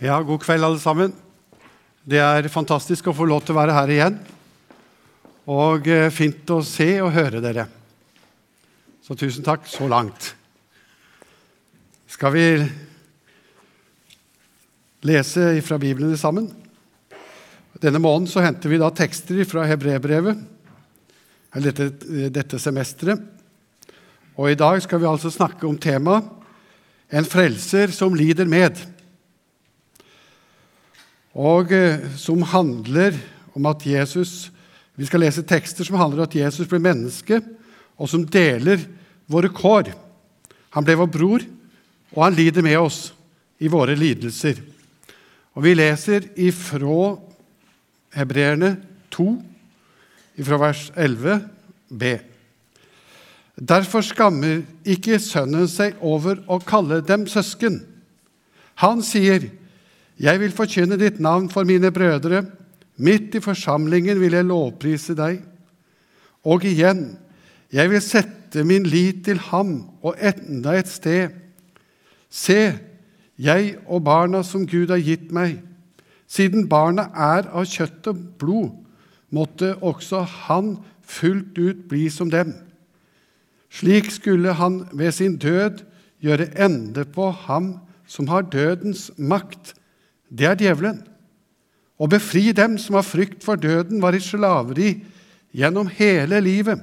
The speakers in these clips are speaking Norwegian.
Ja, god kveld, alle sammen. Det er fantastisk å få lov til å være her igjen. Og eh, fint å se og høre dere. Så tusen takk så langt. Skal vi lese fra Bibelen sammen? Denne måneden så henter vi da tekster fra Hebrebrevet, eller dette, dette semesteret. Og i dag skal vi altså snakke om temaet 'En frelser som lider med' og eh, som handler om at Jesus Vi skal lese tekster som handler om at Jesus ble menneske, og som deler våre kår. Han ble vår bror, og han lider med oss i våre lidelser. Og Vi leser ifra Hebreerne 2, ifra vers 11b. Derfor skammer ikke sønnen seg over å kalle dem søsken. Han sier, 'Jeg vil forkynne ditt navn for mine brødre. Midt i forsamlingen vil jeg lovprise deg.' Og igjen, 'Jeg vil sette min lit til ham og enda et sted.' Se, jeg og barna som Gud har gitt meg. Siden barna er av kjøtt og blod, måtte også han fullt ut bli som dem. Slik skulle han ved sin død gjøre ende på ham som har dødens makt, det er djevelen. Å befri dem som av frykt for døden var i slaveri gjennom hele livet.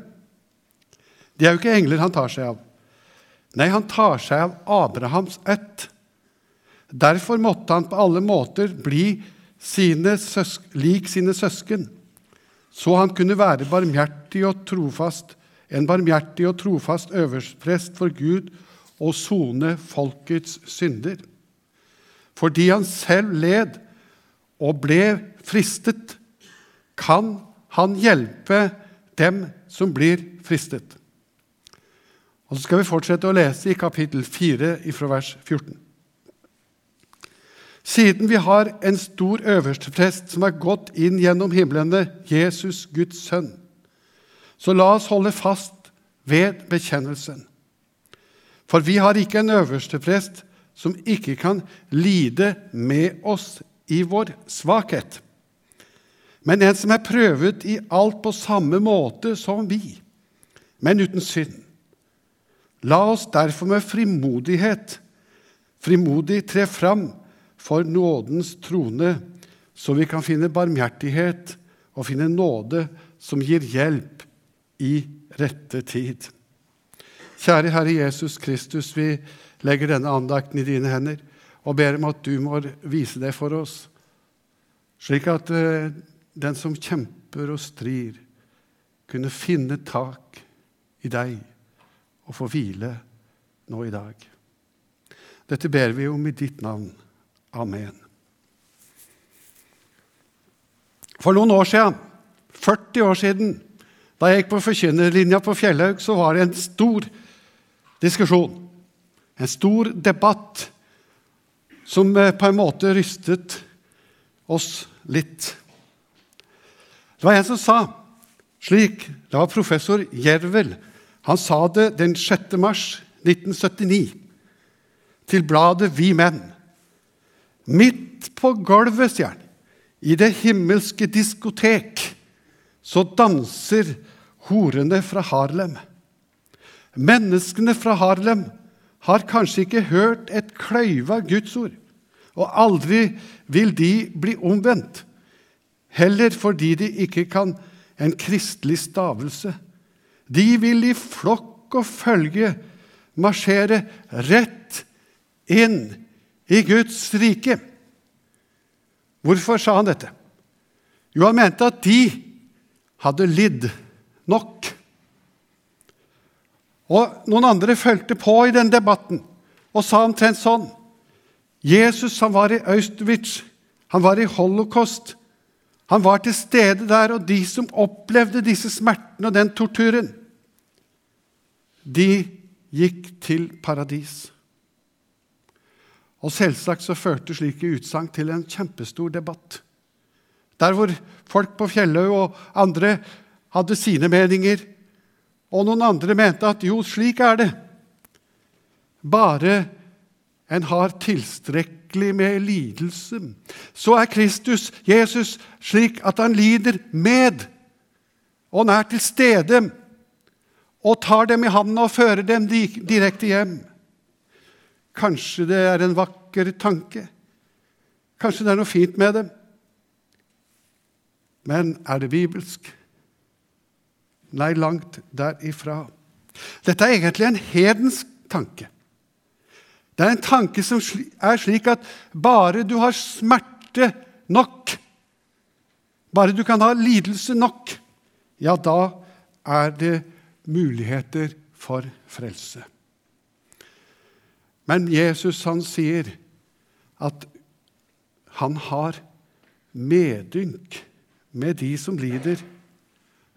Det er jo ikke engler han tar seg av. Nei, han tar seg av Abrahams ett. Derfor måtte han på alle måter bli sine lik sine søsken, så han kunne være barmhjertig og trofast, en barmhjertig og trofast øverstprest for Gud og sone folkets synder fordi han selv led og ble fristet, kan han hjelpe dem som blir fristet. Og Så skal vi fortsette å lese i kapittel 4 fra vers 14. Siden vi har en stor øversteprest som har gått inn gjennom himlene, Jesus, Guds sønn, så la oss holde fast ved bekjennelsen. For vi har ikke en øversteprest som ikke kan lide med oss i vår svakhet, men en som er prøvet i alt på samme måte som vi, men uten synd. La oss derfor med frimodighet frimodig tre fram for nådens trone, så vi kan finne barmhjertighet og finne nåde som gir hjelp i rette tid. Kjære Herre Jesus Kristus, vi legger denne andakten i dine hender og ber om at du må vise det for oss, slik at uh, den som kjemper og strir, kunne finne tak i deg og få hvile nå i dag. Dette ber vi om i ditt navn. Amen. For noen år siden, 40 år siden, da jeg gikk på forkynnerlinja på Fjellhaug, så var det en stor diskusjon en stor debatt som eh, på en måte rystet oss litt. Det var en som sa slik Det var professor Jervel. Han sa det den 6. mars 1979 til bladet Vi Menn. Midt på gulvet, sier han, i det himmelske diskotek, så danser horene fra Harlem. Menneskene fra Harlem har kanskje ikke hørt et kløyva Guds ord, og aldri vil de bli omvendt, heller fordi de ikke kan en kristelig stavelse. De vil i flokk og følge marsjere rett inn i Guds rike. Hvorfor sa han dette? Jo, han mente at de hadde lidd nok. Og Noen andre fulgte på i den debatten og sa omtrent sånn Jesus han var i Auschwitz, han var i holocaust. Han var til stede der, og de som opplevde disse smertene og den torturen, de gikk til paradis. Og Selvsagt så førte slike utsagn til en kjempestor debatt. Der hvor folk på Fjellhaug og andre hadde sine meninger, og noen andre mente at jo, slik er det. Bare en har tilstrekkelig med lidelse, så er Kristus, Jesus, slik at han lider med, og han er til stede, og tar dem i hånda og fører dem direkte hjem. Kanskje det er en vakker tanke. Kanskje det er noe fint med det. Men er det bibelsk? Nei, langt derifra. Dette er egentlig en hedensk tanke. Det er en tanke som er slik at bare du har smerte nok, bare du kan ha lidelse nok, ja, da er det muligheter for frelse. Men Jesus han sier at han har medynk med de som lider.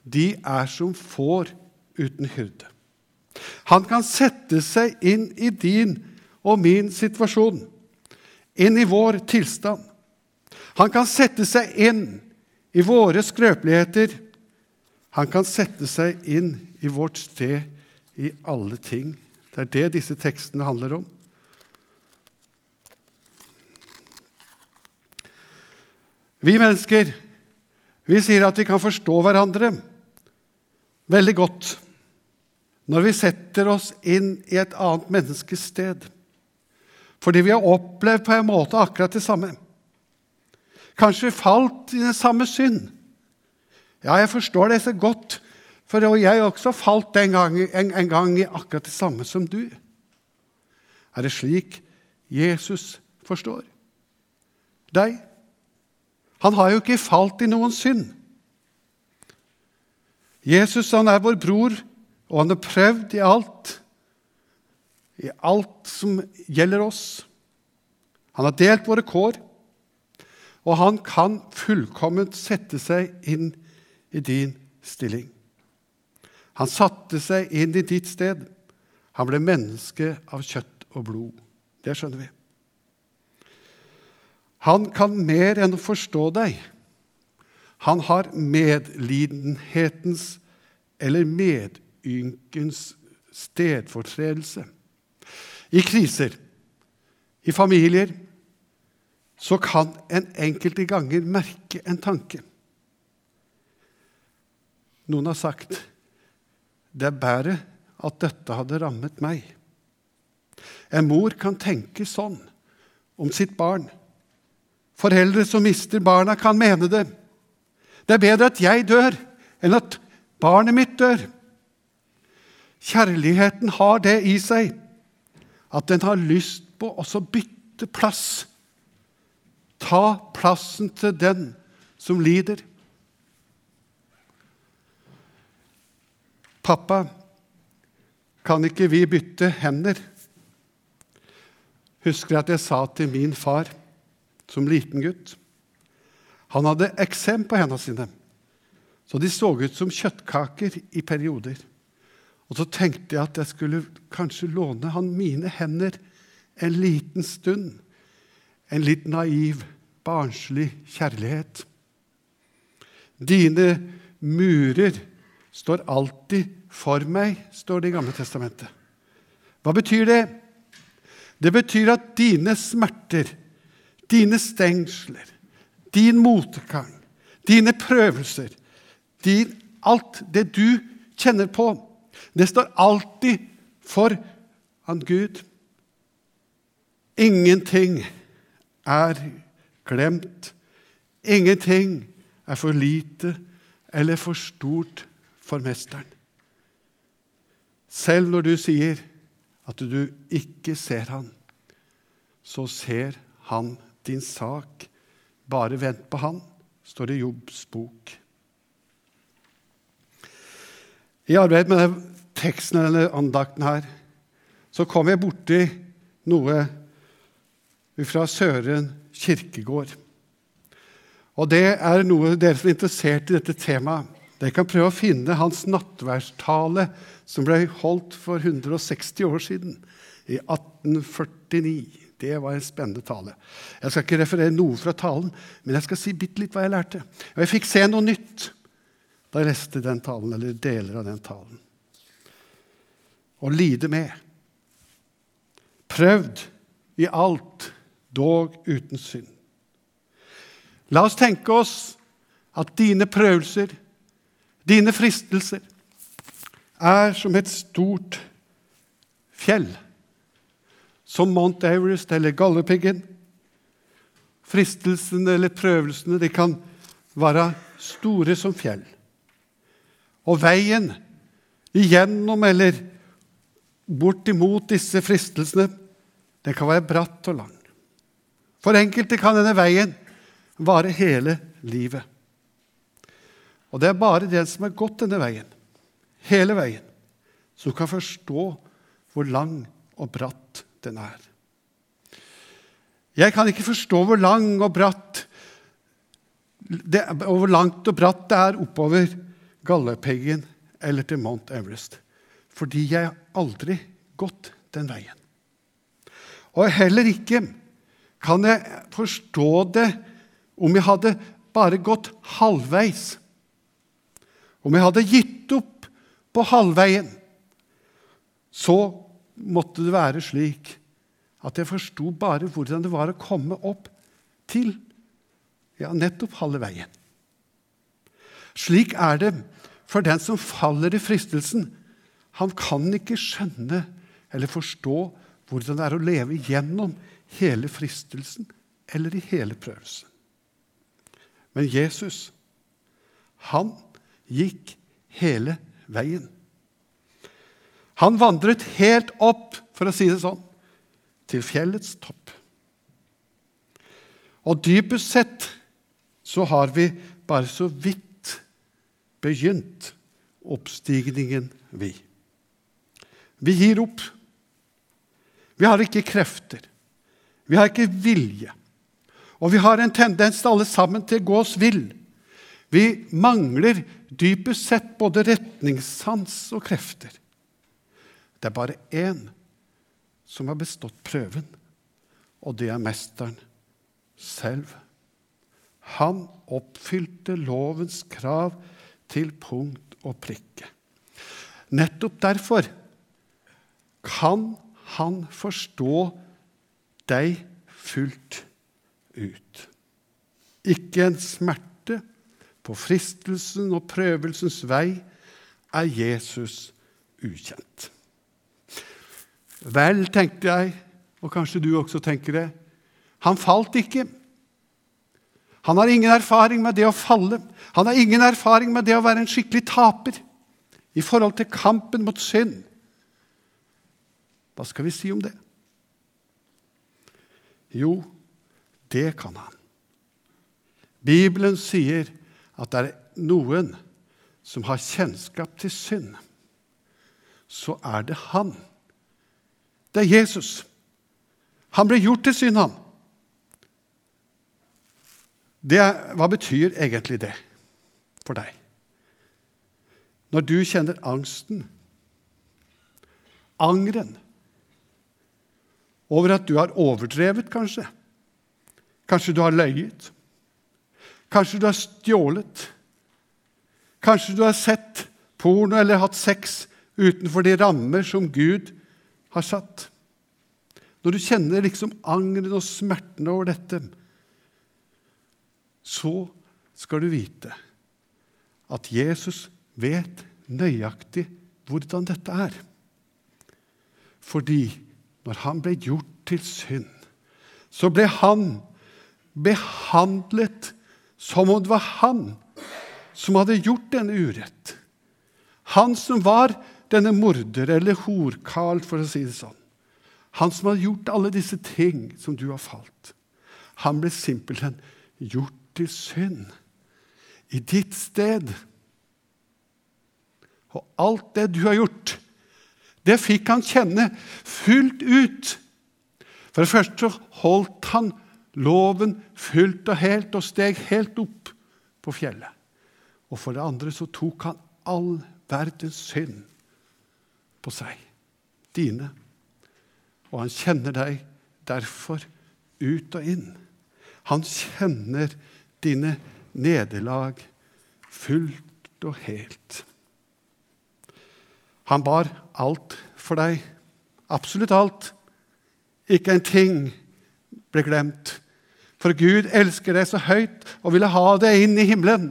De er som får uten hyrde. Han kan sette seg inn i din og min situasjon, inn i vår tilstand. Han kan sette seg inn i våre skrøpeligheter. Han kan sette seg inn i vårt sted i alle ting. Det er det disse tekstene handler om. Vi mennesker vi sier at vi kan forstå hverandre veldig godt når vi setter oss inn i et annet menneskes sted. Fordi vi har opplevd på en måte akkurat det samme. Kanskje falt i den samme synd. Ja, jeg forstår det så godt, for jeg også falt en gang, en, en gang i akkurat det samme som du. Er det slik Jesus forstår deg? Han har jo ikke falt i noen synd. Jesus han er vår bror, og han har prøvd i alt, i alt som gjelder oss. Han har delt våre kår, og han kan fullkomment sette seg inn i din stilling. Han satte seg inn i ditt sted. Han ble menneske av kjøtt og blod. Det skjønner vi. Han kan mer enn å forstå deg. Han har medlidenhetens eller medynkens stedfortredelse. I kriser, i familier, så kan en enkelte ganger merke en tanke. Noen har sagt det er bedre at dette hadde rammet meg. En mor kan tenke sånn om sitt barn. Foreldre som mister barna, kan mene det. Det er bedre at jeg dør, enn at barnet mitt dør. Kjærligheten har det i seg at den har lyst på å bytte plass. Ta plassen til den som lider. Pappa, kan ikke vi bytte hender? Husker at jeg sa til min far som liten gutt. Han hadde eksem på hendene sine, så de så ut som kjøttkaker i perioder. Og så tenkte jeg at jeg skulle kanskje låne han mine hender en liten stund. En litt naiv, barnslig kjærlighet. Dine murer står alltid for meg, står det i Gamle testamentet. Hva betyr det? Det betyr at dine smerter, dine stengsler, din motgang, dine prøvelser, din, alt det du kjenner på, det står alltid for han Gud. Ingenting er glemt. Ingenting er for lite eller for stort for Mesteren. Selv når du sier at du ikke ser han, så ser han din sak. Bare vent på han, står det i Jobbs bok. I arbeidet med denne teksten eller andakten her så kom jeg borti noe fra Søren kirkegård. Og det er noe dere som er interessert i dette temaet. Dere kan prøve å finne hans nattverdstale som ble holdt for 160 år siden, i 1849. Det var en spennende tale. Jeg skal ikke referere noe fra talen, men jeg skal si bitte litt hva jeg lærte. Og jeg fikk se noe nytt da jeg leste den talen, eller deler av den talen. Å lide med. Prøvd i alt dog uten synd. La oss tenke oss at dine prøvelser, dine fristelser, er som et stort fjell. Som Mount Everest eller Galdhøpiggen. Fristelsene eller prøvelsene de kan være store som fjell. Og veien igjennom eller bortimot disse fristelsene, den kan være bratt og lang. For enkelte kan denne veien vare hele livet. Og det er bare den som har gått denne veien, hele veien, som kan forstå hvor lang og bratt den er. Jeg kan ikke forstå hvor lang og bratt det, og hvor langt og bratt det er oppover Galdhøpiggen eller til Mount Everest. Fordi jeg har aldri gått den veien. Og heller ikke kan jeg forstå det om jeg hadde bare gått halvveis. Om jeg hadde gitt opp på halvveien, så måtte det være slik at jeg forsto bare hvordan det var å komme opp til ja, nettopp halve veien. Slik er det for den som faller i fristelsen. Han kan ikke skjønne eller forstå hvordan det er å leve gjennom hele fristelsen eller i hele prøvelsen. Men Jesus, han gikk hele veien. Han vandret helt opp, for å si det sånn, til fjellets topp. Og dypest sett så har vi bare så vidt begynt oppstigningen, vi. Vi gir opp. Vi har ikke krefter. Vi har ikke vilje. Og vi har en tendens alle sammen til å gå oss vill. Vi mangler dypest sett både retningssans og krefter. Det er bare én som har bestått prøven, og det er mesteren selv. Han oppfylte lovens krav til punkt og prikke. Nettopp derfor kan han forstå deg fullt ut. Ikke en smerte på fristelsen og prøvelsens vei er Jesus ukjent. Vel, tenkte jeg, og kanskje du også tenker det, han falt ikke. Han har ingen erfaring med det å falle. Han har ingen erfaring med det å være en skikkelig taper i forhold til kampen mot synd. Hva skal vi si om det? Jo, det kan han. Bibelen sier at det er noen som har kjennskap til synd. Så er det han. Det er Jesus. Han ble gjort til synd, han. Det, hva betyr egentlig det for deg? Når du kjenner angsten, angeren over at du har overdrevet, kanskje. Kanskje du har løyet. Kanskje du har stjålet. Kanskje du har sett porno eller hatt sex utenfor de rammer som Gud har satt. Når du kjenner liksom angeren og smerten over dette, så skal du vite at Jesus vet nøyaktig hvordan dette er. Fordi når han ble gjort til synd, så ble han behandlet som om det var han som hadde gjort denne urett. Han som var denne morder, eller horkarl, for å si det sånn. Han som hadde gjort alle disse ting som du har falt. Han ble simpelthen gjort til synd i ditt sted. Og alt det du har gjort, det fikk han kjenne fullt ut. For det første holdt han loven fullt og helt og steg helt opp på fjellet. Og for det andre så tok han all verdens synd på seg. Dine. Og han kjenner deg derfor ut og inn. Han kjenner dine nederlag fullt og helt. Han bar alt for deg. Absolutt alt. Ikke en ting ble glemt. For Gud elsker deg så høyt og ville ha deg inn i himmelen.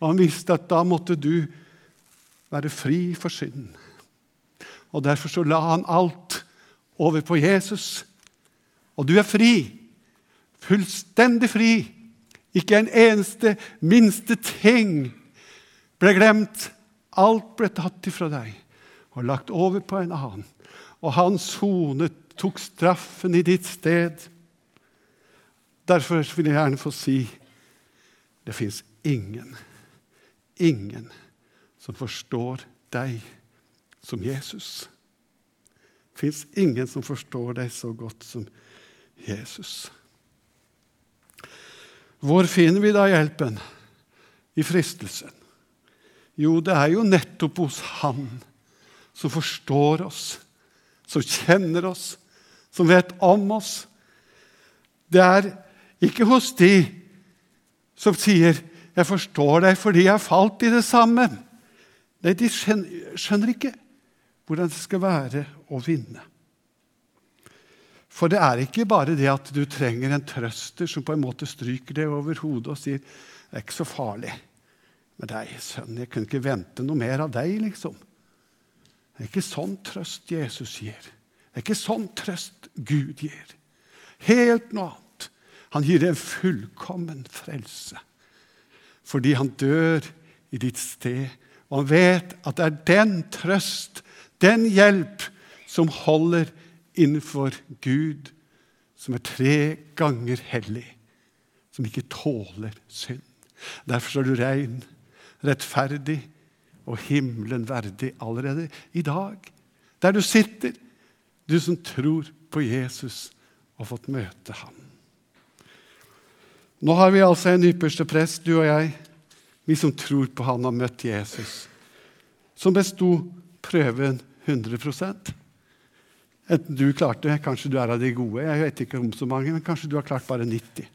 Og han visste at da måtte du være fri for synden. Og Derfor så la han alt over på Jesus. Og du er fri. Fullstendig fri. Ikke en eneste minste ting ble glemt. Alt ble tatt ifra deg og lagt over på en annen. Og han sonet, tok straffen i ditt sted. Derfor vil jeg gjerne få si det fins ingen, ingen som forstår deg som Jesus. Det fins ingen som forstår deg så godt som Jesus. Hvor finner vi da hjelpen i fristelsen? Jo, det er jo nettopp hos Han som forstår oss, som kjenner oss, som vet om oss. Det er ikke hos de som sier 'Jeg forstår deg fordi jeg falt i det samme'. Nei, de skjønner ikke hvordan det skal være å vinne. For det er ikke bare det at du trenger en trøster som på en måte stryker deg over hodet og sier 'Det er ikke så farlig med deg, sønn. Jeg kunne ikke vente noe mer av deg', liksom. Det er ikke sånn trøst Jesus gir. Det er ikke sånn trøst Gud gir. Helt noe annet. Han gir deg en fullkommen frelse. Fordi han dør i ditt sted. Og han vet at det er den trøst, den hjelp, som holder innenfor Gud, som er tre ganger hellig, som ikke tåler synd. Derfor er du rein, rettferdig og himmelen verdig allerede i dag. Der du sitter, du som tror på Jesus og fått møte ham. Nå har vi altså en ypperste prest, du og jeg, vi som tror på han har møtt Jesus, som besto prøven 100% Enten du klarte Kanskje du er av de gode, jeg vet ikke om så mange, men kanskje du har klart bare 90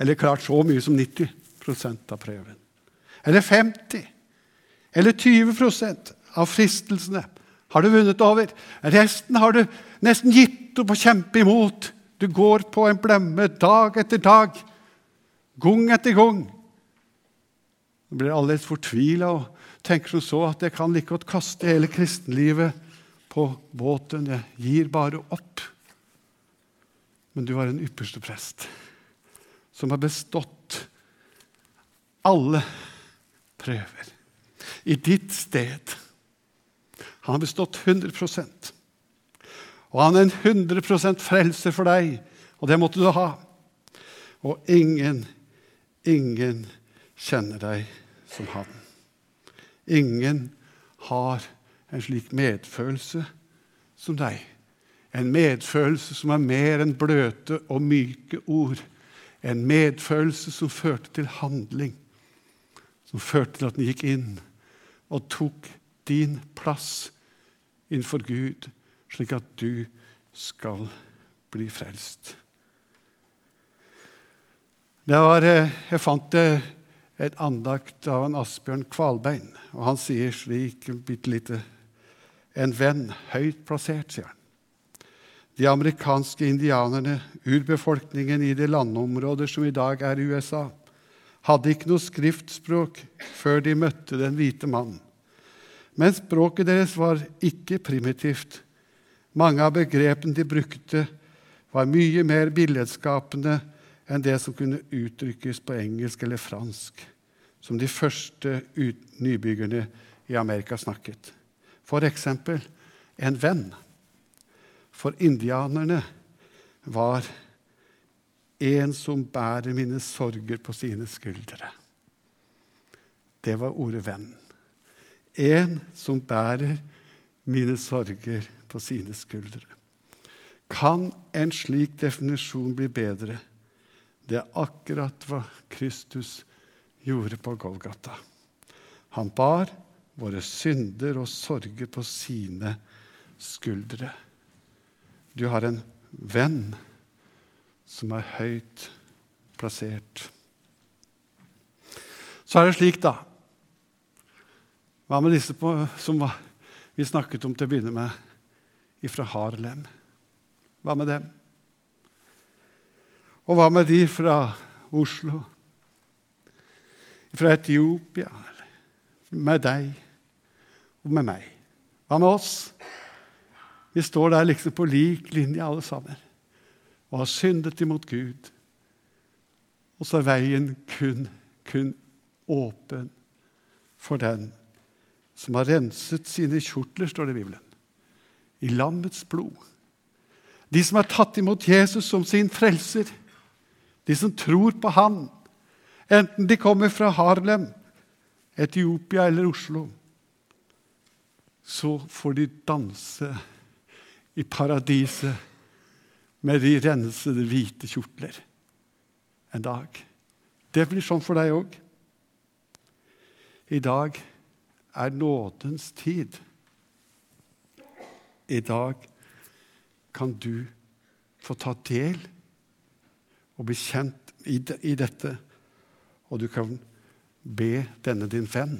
Eller klart så mye som 90% av prøven. Eller 50 Eller 20% av fristelsene har du vunnet over. Resten har du nesten gitt opp å kjempe imot. Du går på en blemme dag etter dag, gang etter gang. Du blir alles fortvila og tenker som så at jeg kan like godt kaste hele kristenlivet på båten. Jeg gir bare opp. Men du har en ypperste prest som har bestått alle prøver i ditt sted. Han har bestått 100% Og han er en 100% frelser for deg, og det måtte du ha. Og ingen, ingen kjenner deg som han. Ingen har en slik medfølelse som deg. En medfølelse som er mer enn bløte og myke ord. En medfølelse som førte til handling. Som førte til at den gikk inn og tok din plass innenfor Gud, slik at du skal bli frelst. Var, eh, jeg fant et andakt av en Asbjørn Kvalbein, og han sier slik bitte lite en venn, høyt plassert, sier han. De amerikanske indianerne, urbefolkningen i det landområder som i dag er USA, hadde ikke noe skriftspråk før de møtte den hvite mannen. Men språket deres var ikke primitivt. Mange av begrepene de brukte, var mye mer billedskapende enn det som kunne uttrykkes på engelsk eller fransk, som de første nybyggerne i Amerika snakket. For eksempel en venn. For indianerne var en som bærer mine sorger på sine skuldre. Det var ordet 'venn'. En som bærer mine sorger på sine skuldre. Kan en slik definisjon bli bedre? Det er akkurat hva Kristus gjorde på Golgata. Han bar våre synder og sorger på sine skuldre. Du har en venn som er høyt plassert. Så er det slik, da Hva med disse på, som vi snakket om til å begynne med, fra Harlem? Hva med dem? Og hva med de fra Oslo? Fra Etiopia? Med deg og med meg? Hva med oss? Vi står der liksom på lik linje, alle sammen, og har syndet imot Gud. Og så er veien kun, kun åpen for den som har renset sine kjortler, står det i Bibelen, i lammets blod. De som har tatt imot Jesus som sin frelser, de som tror på ham, enten de kommer fra Harlem, Etiopia eller Oslo, så får de danse i paradiset med de rensede, hvite kjortler en dag. Det blir sånn for deg òg. I dag er nådens tid. I dag kan du få ta del og bli kjent i, dette, og du kan be denne din venn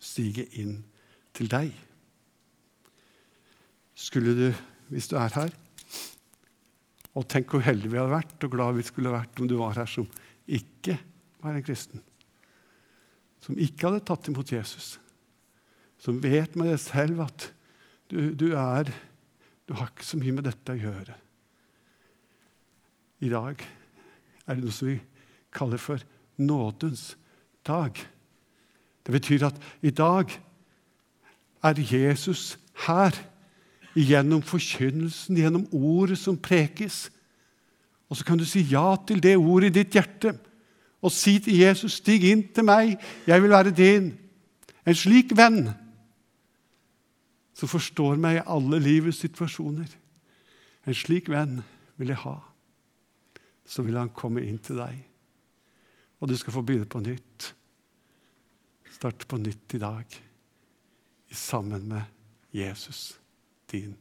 stige inn til deg. Skulle du hvis du er her. Og tenk hvor heldige vi hadde vært, og glad vi skulle vært om du var her som ikke var en kristen. Som ikke hadde tatt imot Jesus. Som vet med deg selv at du, du, er Du har ikke så mye med dette å gjøre. I dag er det noe som vi kaller for nådens dag. Det betyr at i dag er Jesus her gjennom forkynnelsen, gjennom ordet som prekes. Og så kan du si ja til det ordet i ditt hjerte og si til Jesus, 'Stig inn til meg, jeg vil være din.' En slik venn som forstår meg i alle livets situasjoner. En slik venn vil jeg ha. Så vil han komme inn til deg, og du skal få begynne på nytt. Starte på nytt i dag sammen med Jesus din